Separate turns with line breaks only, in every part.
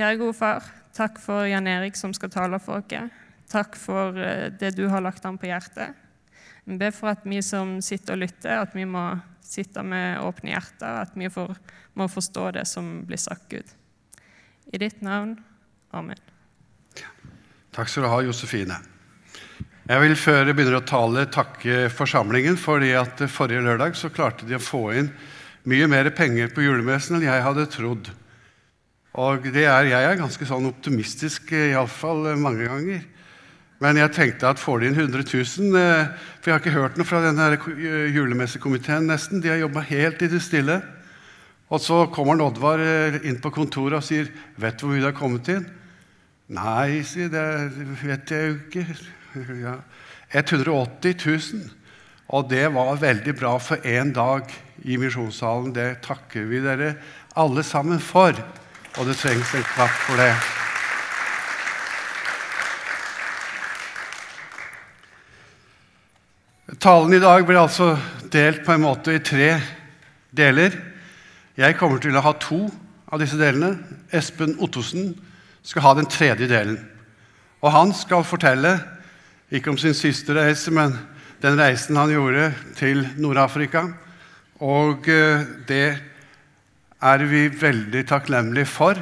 Kjære gode far, takk for Jan Erik som skal tale for oss. Takk for eh, det du har lagt ham på hjertet. Vi ber for at vi som sitter og lytter, at vi må sitte med åpne hjerter, at vi får, må forstå det som blir sagt, Gud. I ditt navn. Amen.
Takk skal du ha, Josefine. Jeg vil før jeg begynner å tale, takke forsamlingen, fordi at forrige lørdag så klarte de å få inn mye mer penger på julemessen enn jeg hadde trodd. Og er, jeg er ganske sånn optimistisk, iallfall mange ganger. Men jeg tenkte at får de inn 100 000 eh, For jeg har ikke hørt noe fra denne julemessekomiteen nesten. De har jobba helt i det stille. Og så kommer Oddvar eh, inn på kontoret og sier 'Vet du hvor mye det har kommet inn?' 'Nei', sier det vet jeg jo ikke. Ja. 180 000. Og det var veldig bra for én dag i misjonssalen. Det takker vi dere alle sammen for og det trengs en klapp for det. Talen i dag blir altså delt på en måte i tre deler. Jeg kommer til å ha to av disse delene. Espen Ottosen skal ha den tredje delen. Og han skal fortelle, ikke om sin siste reise, men den reisen han gjorde til Nord-Afrika. Og eh, det er vi veldig takknemlige for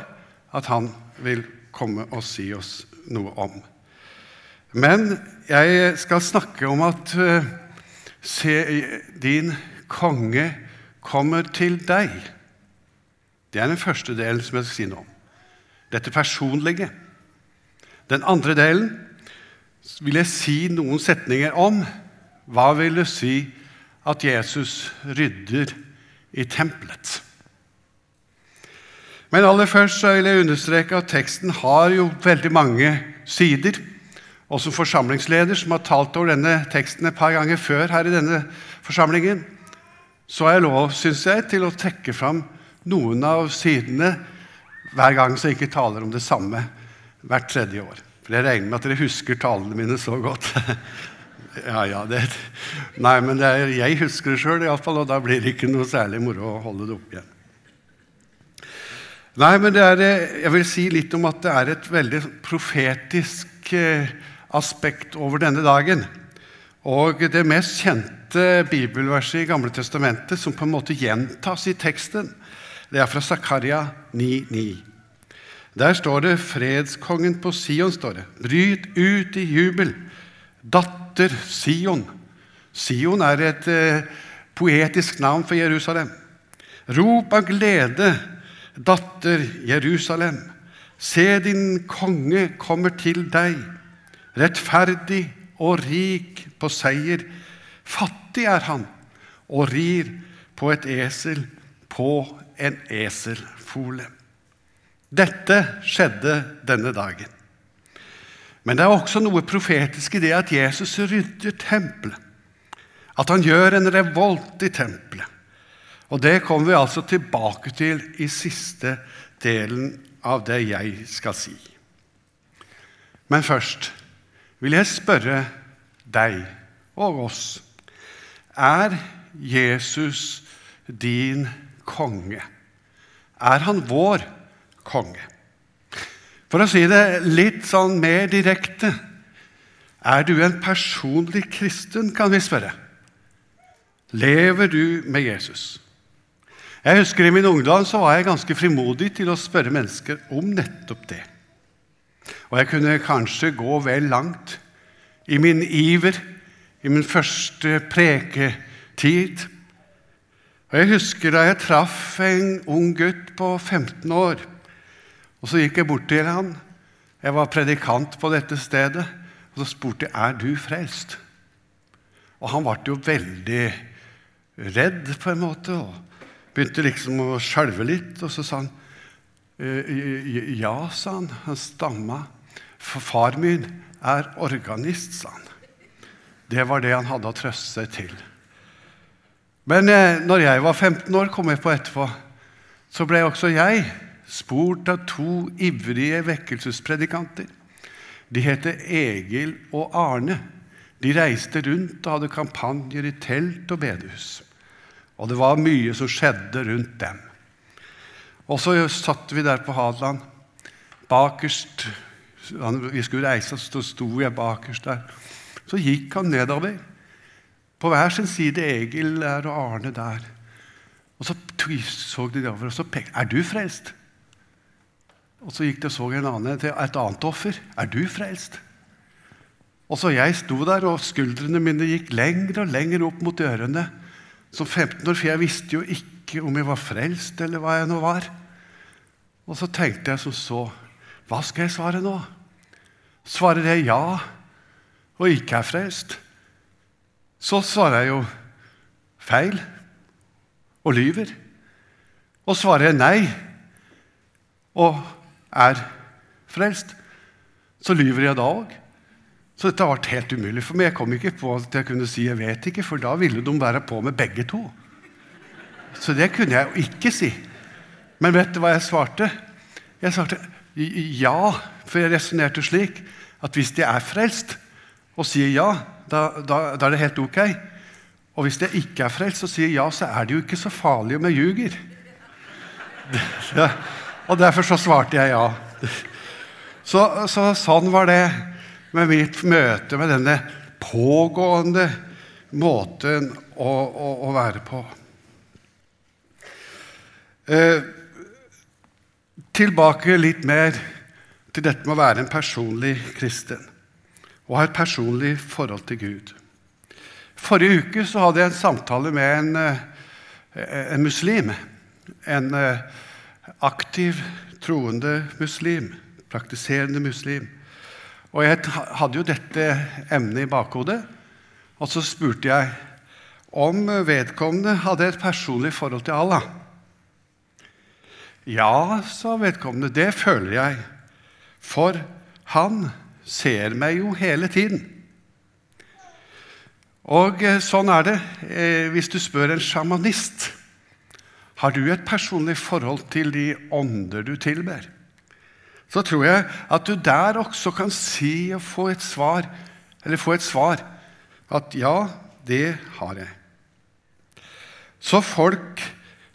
at han vil komme og si oss noe om. Men jeg skal snakke om at uh, se, din konge kommer til deg. Det er den første delen som jeg skal si noe om. Dette personlige. Den andre delen vil jeg si noen setninger om. Hva vil det si at Jesus rydder i tempelet? Men aller først så vil jeg understreke at teksten har jo veldig mange sider. Og som forsamlingsleder som har talt over denne teksten et par ganger før her i denne forsamlingen, så har jeg lov, syns jeg, til å trekke fram noen av sidene hver gang jeg ikke taler om det samme hvert tredje år. For jeg regner med at dere husker talene mine så godt. ja, ja, det, Nei, men er, jeg husker det sjøl iallfall, og da blir det ikke noe særlig moro å holde det opp igjen. Nei, men er, eh, jeg vil si litt om at det er et veldig profetisk eh, aspekt over denne dagen. Og det mest kjente bibelverset i Gamle Testamentet som på en måte gjentas i teksten, det er fra Zakaria 9,9. Der står det 'Fredskongen på Sion'. står det. Bryt ut i jubel, datter Sion. Sion er et eh, poetisk navn for Jerusalem. Rop av glede, datter Jerusalem, se din konge kommer til deg, rettferdig og rik på seier. Fattig er han og rir på et esel, på en eselfole. Dette skjedde denne dagen. Men det er også noe profetisk i det at Jesus rydder tempelet. At han gjør en revolt i tempelet. Og det kommer vi altså tilbake til i siste delen av det jeg skal si. Men først vil jeg spørre deg og oss Er Jesus din konge? Er han vår konge? For å si det litt sånn mer direkte Er du en personlig kristen, kan vi spørre. Lever du med Jesus? Jeg husker I min ungdom så var jeg ganske frimodig til å spørre mennesker om nettopp det. Og jeg kunne kanskje gå vel langt i min iver, i min første preketid. Og Jeg husker da jeg traff en ung gutt på 15 år. Og Så gikk jeg bort til han. Jeg var predikant på dette stedet. Og så spurte jeg er du frelst. Og han ble jo veldig redd, på en måte. og begynte liksom å skjelve litt, og så sa han «Eh, Ja, sa han. Han stamma. For far min er organist, sa han. Det var det han hadde å trøste seg til. Men eh, når jeg var 15 år, kom jeg på etterpå, så ble også jeg spurt av to ivrige vekkelsespredikanter. De heter Egil og Arne. De reiste rundt og hadde kampanjer i telt og bedehus. Og det var mye som skjedde rundt dem. Og så satt vi der på Hadeland. bakerst Vi skulle reise så sto jeg bakerst der. Så gikk han nedover. På hver sin side Egil der og Arne der. Og så så de nedover, og så pekte Er du frelst? Og så gikk det så en annen til et annet offer. Er du frelst? Og så jeg sto der, og skuldrene mine gikk lenger og lenger opp mot ørene. Som 15 år, for jeg visste jo ikke om jeg var frelst, eller hva jeg nå var. Og så tenkte jeg som så Hva skal jeg svare nå? Svarer jeg ja og ikke er frelst, så svarer jeg jo feil og lyver. Og svarer jeg nei og er frelst, så lyver jeg da òg. Så dette ble helt umulig for meg. Jeg kom ikke på at jeg kunne si 'jeg vet ikke', for da ville de være på med begge to. Så det kunne jeg jo ikke si. Men vet du hva jeg svarte? Jeg svarte ja, for jeg resonnerte slik at hvis de er frelst og sier ja, da, da, da, er det helt ok. Og hvis jeg ikke er frelst og sier ja, så er det jo ikke så farlig om jeg ljuger. Og derfor så svarte jeg ja. Så, så sånn var det med mitt møte med denne pågående måten å, å, å være på. Eh, tilbake litt mer til dette med å være en personlig kristen og ha et personlig forhold til Gud. Forrige uke så hadde jeg en samtale med en, eh, en muslim. En eh, aktiv, troende muslim. Praktiserende muslim. Og jeg hadde jo dette emnet i bakhodet. Og så spurte jeg om vedkommende hadde et personlig forhold til Allah. Ja, sa vedkommende, det føler jeg. For han ser meg jo hele tiden. Og eh, sånn er det eh, hvis du spør en sjamanist. Har du et personlig forhold til de ånder du tilber? Så tror jeg at du der også kan si og få et svar, eller få et svar at ja, det har jeg. Så folk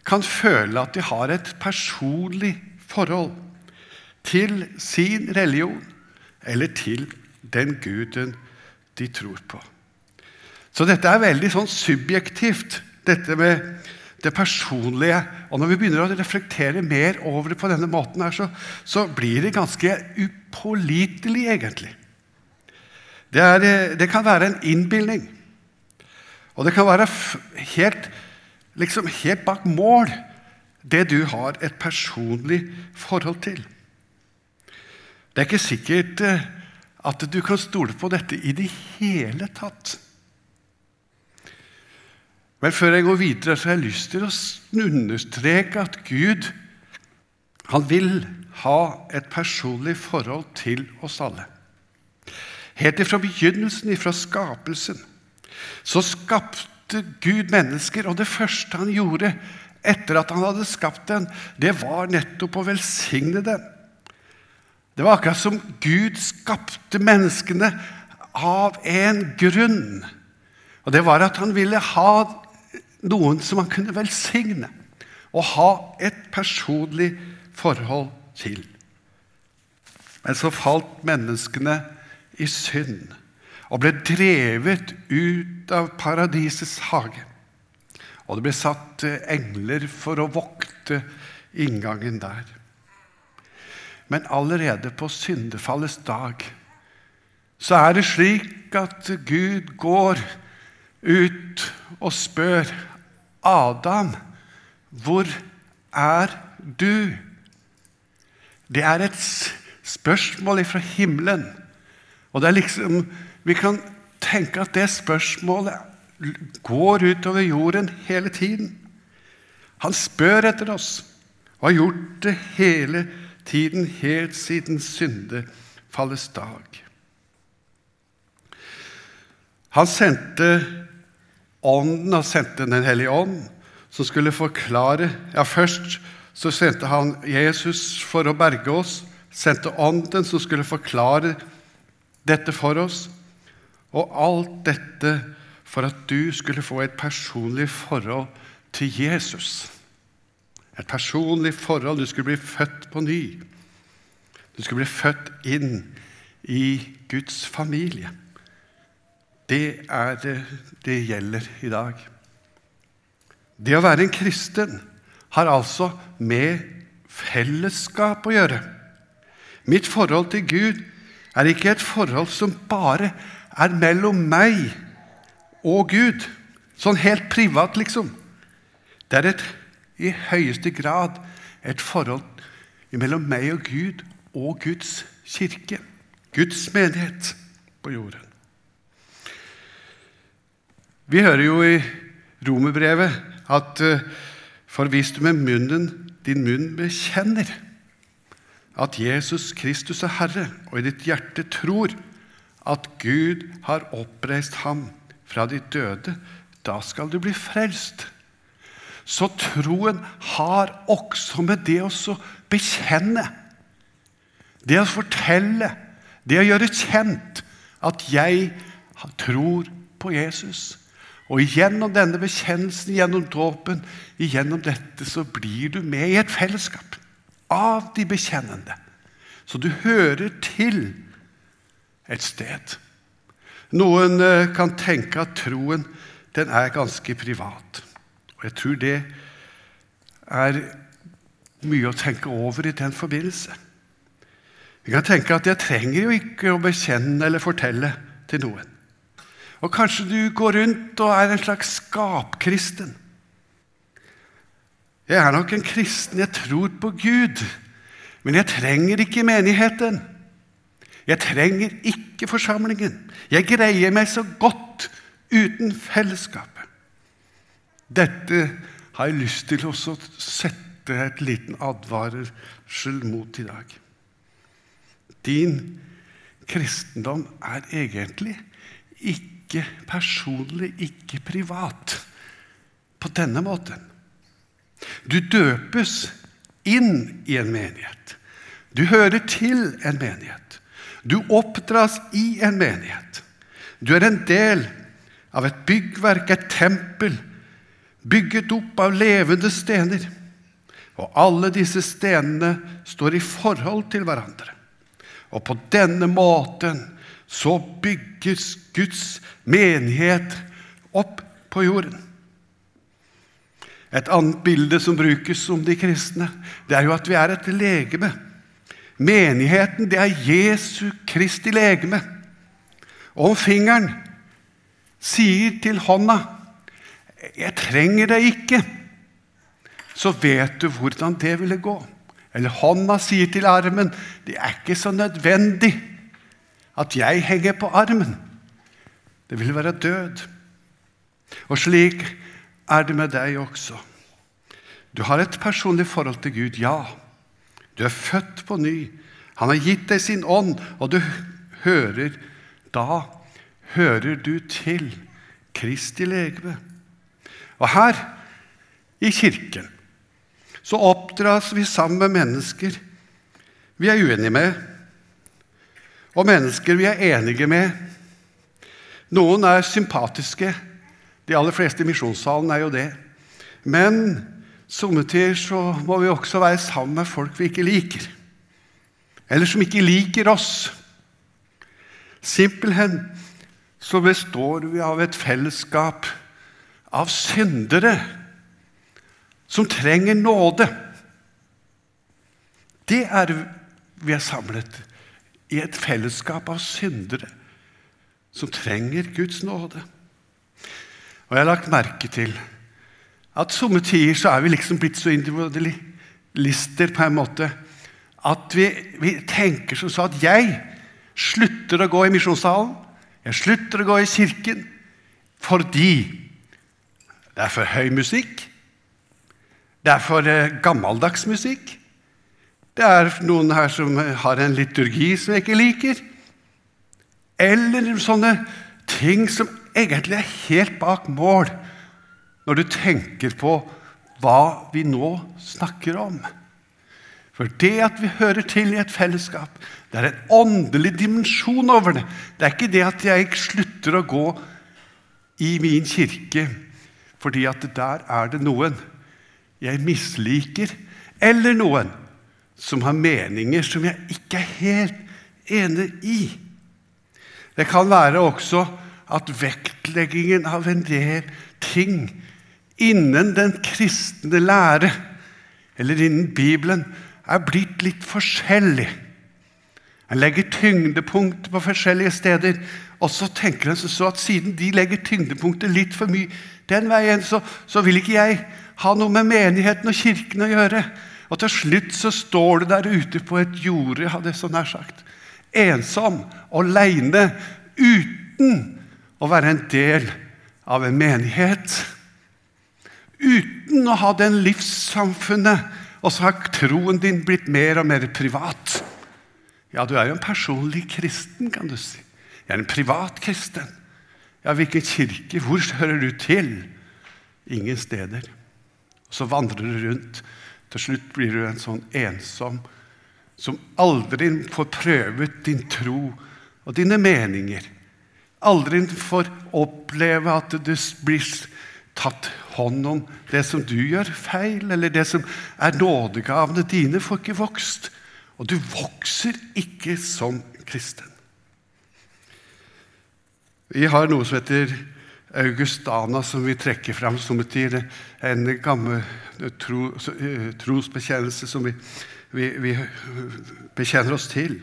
kan føle at de har et personlig forhold til sin religion eller til den guden de tror på. Så dette er veldig sånn subjektivt, dette med det personlige. Og når vi begynner å reflektere mer over det på denne måten, her, så, så blir det ganske upålitelig, egentlig. Det, er, eh, det, kan være en innbilning. Og det kan være helt, liksom helt bak mål, det du har et personlig forhold til. Det er ikke sikkert eh, at du kan stole på dette i det hele tatt. Men før jeg går videre, så har jeg lyst til å understreke at Gud han vil ha et personlig forhold til oss alle. Helt ifra begynnelsen, ifra skapelsen, så skapte Gud mennesker. Og det første han gjorde etter at han hadde skapt dem, det var nettopp å velsigne dem. Det var akkurat som Gud skapte menneskene av en grunn. Og det var at han ville ha noen som han kunne velsigne og ha et personlig forhold til. Men så falt menneskene i synd og ble drevet ut av paradisets hage. Og det ble satt engler for å vokte inngangen der. Men allerede på syndefallets dag så er det slik at Gud går ut og spør Adam, hvor er du? Det er et spørsmål fra himmelen. Og det er liksom, Vi kan tenke at det spørsmålet går utover jorden hele tiden. Han spør etter oss og har gjort det hele tiden, helt siden syndefallets dag. Han sendte Ånden og sendte Den hellige ånd, som skulle forklare Ja, først så sendte han Jesus for å berge oss, sendte Ånden, som skulle forklare dette for oss. Og alt dette for at du skulle få et personlig forhold til Jesus. Et personlig forhold. Du skulle bli født på ny. Du skulle bli født inn i Guds familie. Det er det det gjelder i dag. Det å være en kristen har altså med fellesskap å gjøre. Mitt forhold til Gud er ikke et forhold som bare er mellom meg og Gud, sånn helt privat, liksom. Det er et, i høyeste grad et forhold mellom meg og Gud og Guds kirke, Guds menighet på jorden. Vi hører jo i romerbrevet at eh, for hvis du med munnen, din munn bekjenner at Jesus Kristus er Herre, og i ditt hjerte tror at Gud har oppreist ham fra de døde, da skal du bli frelst. Så troen har også med det å bekjenne, det å fortelle, det å gjøre kjent at jeg tror på Jesus. Og gjennom denne bekjennelsen, gjennom dåpen, gjennom dette, så blir du med i et fellesskap av de bekjennende. Så du hører til et sted. Noen eh, kan tenke at troen den er ganske privat. Og jeg tror det er mye å tenke over i den forbindelse. Vi kan tenke at jeg trenger jo ikke å bekjenne eller fortelle til noen. Og kanskje du går rundt og er en slags skapkristen. Jeg er nok en kristen, jeg tror på Gud, men jeg trenger ikke menigheten. Jeg trenger ikke forsamlingen. Jeg greier meg så godt uten fellesskapet. Dette har jeg lyst til å sette et liten advarsel mot i dag. Din kristendom er egentlig ikke ikke personlig, ikke privat. På denne måten. Du døpes inn i en menighet. Du hører til en menighet. Du oppdras i en menighet. Du er en del av et byggverk, et tempel, bygget opp av levende stener. Og alle disse stenene står i forhold til hverandre. Og på denne måten så bygges Guds menighet opp på jorden. Et annet bilde som brukes om de kristne, det er jo at vi er et legeme. Menigheten, det er Jesu Kristi legeme. Og om fingeren sier til hånda 'Jeg trenger deg ikke', så vet du hvordan det ville gå. Eller hånda sier til armen 'Det er ikke så nødvendig' at jeg henger på armen. Det vil være død. Og slik er det med deg også. Du har et personlig forhold til Gud, ja. Du er født på ny. Han har gitt deg sin ånd, og du hører Da hører du til Kristi legeme. Og her i kirken så oppdras vi sammen med mennesker vi er uenige med, og mennesker vi er enige med. Noen er sympatiske. De aller fleste i misjonssalen er jo det. Men somme så må vi også være sammen med folk vi ikke liker. Eller som ikke liker oss. Simpelthen så består vi av et fellesskap av syndere som trenger nåde. Det er vi er samlet i et fellesskap av syndere som trenger Guds nåde. Og jeg har lagt merke til at somme tider så er vi liksom blitt så individualister på en måte at vi, vi tenker som så at jeg slutter å gå i misjonssalen, jeg slutter å gå i kirken fordi det er for høy musikk, det er for eh, gammeldags musikk, det er noen her som har en liturgi som jeg ikke liker. Eller sånne ting som egentlig er helt bak mål, når du tenker på hva vi nå snakker om. For det at vi hører til i et fellesskap, det er en åndelig dimensjon over det. Det er ikke det at jeg ikke slutter å gå i min kirke fordi at der er det noen jeg misliker, eller noen som har meninger som jeg ikke er helt enig i. Det kan være også at vektleggingen av en del ting innen den kristne lære, eller innen Bibelen, er blitt litt forskjellig. En legger tyngdepunkt på forskjellige steder, og så tenker en så at siden de legger tyngdepunktet litt for mye den veien, så, så vil ikke jeg ha noe med menigheten og kirken å gjøre. Og til slutt så står du der ute på et jorde, hadde jeg så nær sagt, ensom, aleine, uten å være en del av en menighet. Uten å ha den livssamfunnet, og så har troen din blitt mer og mer privat. Ja, du er jo en personlig kristen, kan du si. Jeg er en privat kristen. Ja, hvilken kirke? Hvor hører du til? Ingen steder. Og Så vandrer du rundt. Til slutt blir du en sånn ensom som aldri får prøvet din tro og dine meninger. Aldri får oppleve at du blir tatt hånd om det som du gjør feil, eller det som er nådegavene dine, får ikke vokst. Og du vokser ikke som kristen. Vi har noe som heter Augustana, som vi trekker fram som en gammel tro, trosbekjennelse som vi, vi, vi bekjenner oss til.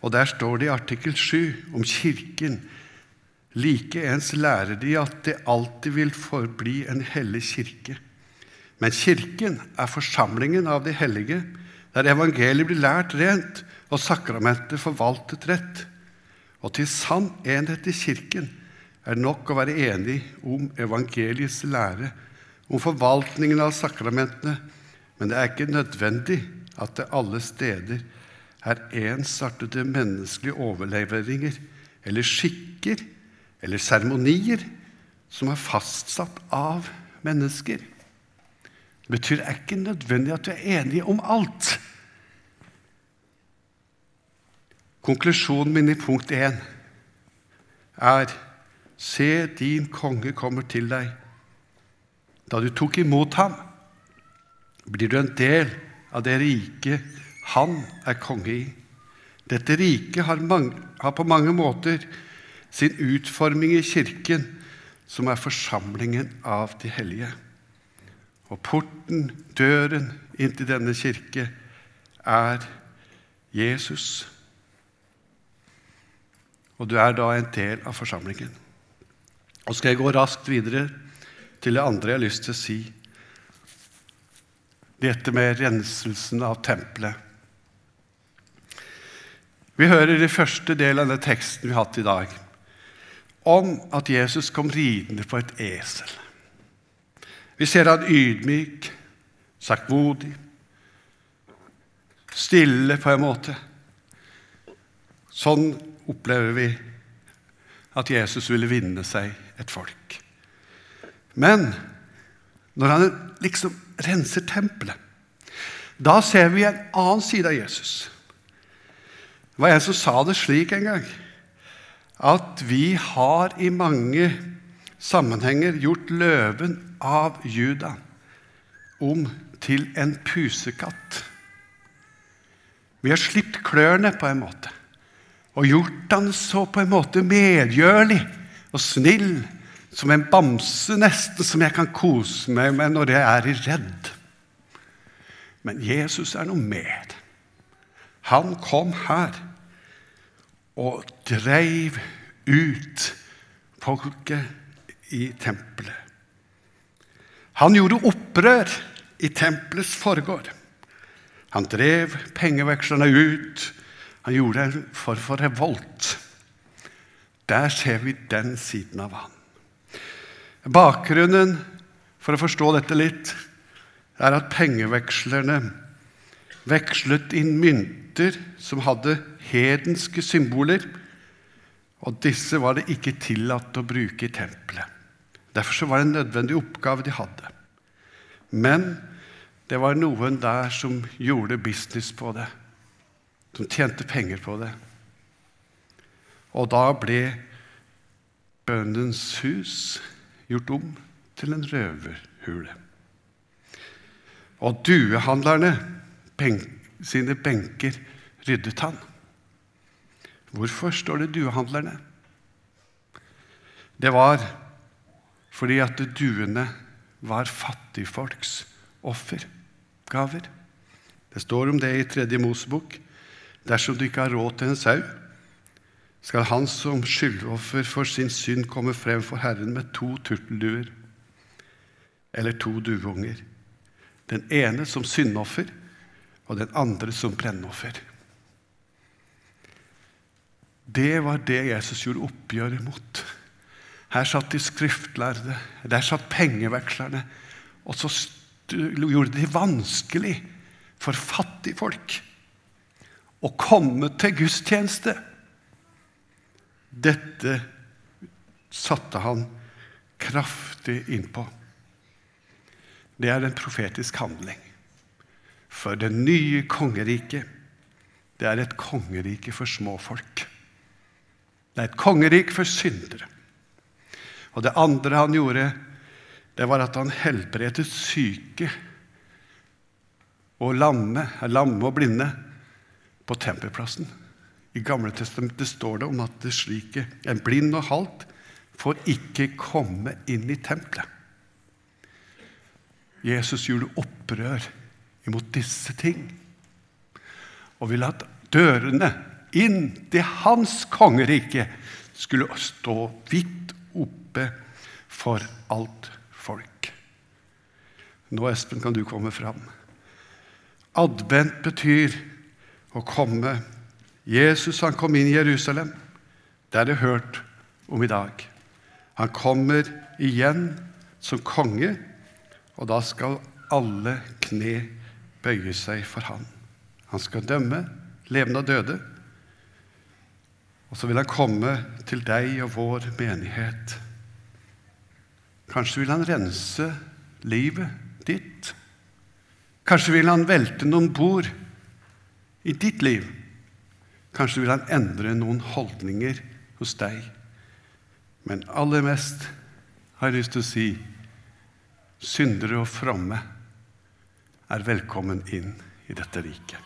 Og Der står det i artikkel 7 om Kirken Likeens lærer de at det alltid vil forbli en hellig kirke. Men Kirken er forsamlingen av de hellige, der evangeliet blir lært rent og sakramentet forvaltet rett. Og til sann enhet i Kirken er det nok å være enig om evangeliets lære, om forvaltningen av sakramentene, men det er ikke nødvendig at det alle steder er ensartede menneskelige overleveringer eller skikker eller seremonier som er fastsatt av mennesker. Det betyr det er ikke nødvendig at du er enig om alt. Konklusjonen min i punkt 1 er Se, din konge kommer til deg. Da du tok imot ham, blir du en del av det riket han er konge i. Dette riket har, har på mange måter sin utforming i Kirken, som er forsamlingen av de hellige. Og porten, døren inn til denne kirke, er Jesus. Og du er da en del av forsamlingen. Og skal jeg gå raskt videre til det andre jeg har lyst til å si. Dette med renselsen av tempelet. Vi hører i første del av den teksten vi har hatt i dag om at Jesus kom ridende på et esel. Vi ser han ydmyk, saktmodig, stille på en måte. Sånn opplever vi at Jesus ville vinne seg et folk. Men når han liksom renser tempelet, da ser vi en annen side av Jesus. Det var en som sa det slik en gang at vi har i mange sammenhenger gjort løven av Juda om til en pusekatt. Vi har slipt klørne på en måte og gjort han så på en måte medgjørlig og snill, som en bamse nesten, som jeg kan kose meg med når jeg er redd. Men Jesus er noe mer. Han kom her og dreiv ut folket i tempelet. Han gjorde opprør i tempelets forgård. Han drev pengevekslerne ut. Han gjorde en form for revolt. Der ser vi den siden av han. Bakgrunnen for å forstå dette litt er at pengevekslerne vekslet inn mynter som hadde hedenske symboler, og disse var det ikke tillatt å bruke i tempelet. Derfor var det en nødvendig oppgave de hadde. Men det var noen der som gjorde business på det, som tjente penger på det. Og da ble bøndens hus gjort om til en røverhule. Og duehandlerne, sine benker ryddet han. Hvorfor står det duehandlerne? Det var fordi at duene var fattigfolks offergaver. Det står om det i Tredje Mosebok. Dersom du ikke har råd til en sau, skal han som skyldoffer for sin synd komme frem for Herren med to turtelduer eller to dueunger. Den ene som syndoffer og den andre som brennoffer. Det var det Jesus gjorde oppgjøret mot. Her satt de skriftlærde, der satt pengevekslerne. Og så gjorde de det vanskelig for fattigfolk å komme til gudstjeneste. Dette satte han kraftig innpå. Det er en profetisk handling. For det nye kongeriket, det er et kongerike for småfolk. Det er et kongerik for syndere. Og det andre han gjorde, det var at han helbredet syke og lamme, lamme og blinde på tempelplassen. I Gamle testamentet står det om at det slike, en blind og halt får ikke komme inn i tempelet. Jesus gjorde opprør imot disse ting og ville at dørene inn til hans kongerike skulle stå vidt oppe for alt folk. Nå, Espen, kan du komme fram. Advent betyr å komme Jesus han kom inn i Jerusalem. Det er det hørt om i dag. Han kommer igjen som konge, og da skal alle kne bøye seg for han. Han skal dømme levende og døde. Og så vil han komme til deg og vår menighet. Kanskje vil han rense livet ditt. Kanskje vil han velte noen bord i ditt liv. Kanskje vil han endre noen holdninger hos deg. Men aller mest har jeg lyst til å si syndere og fromme er velkommen inn i dette riket.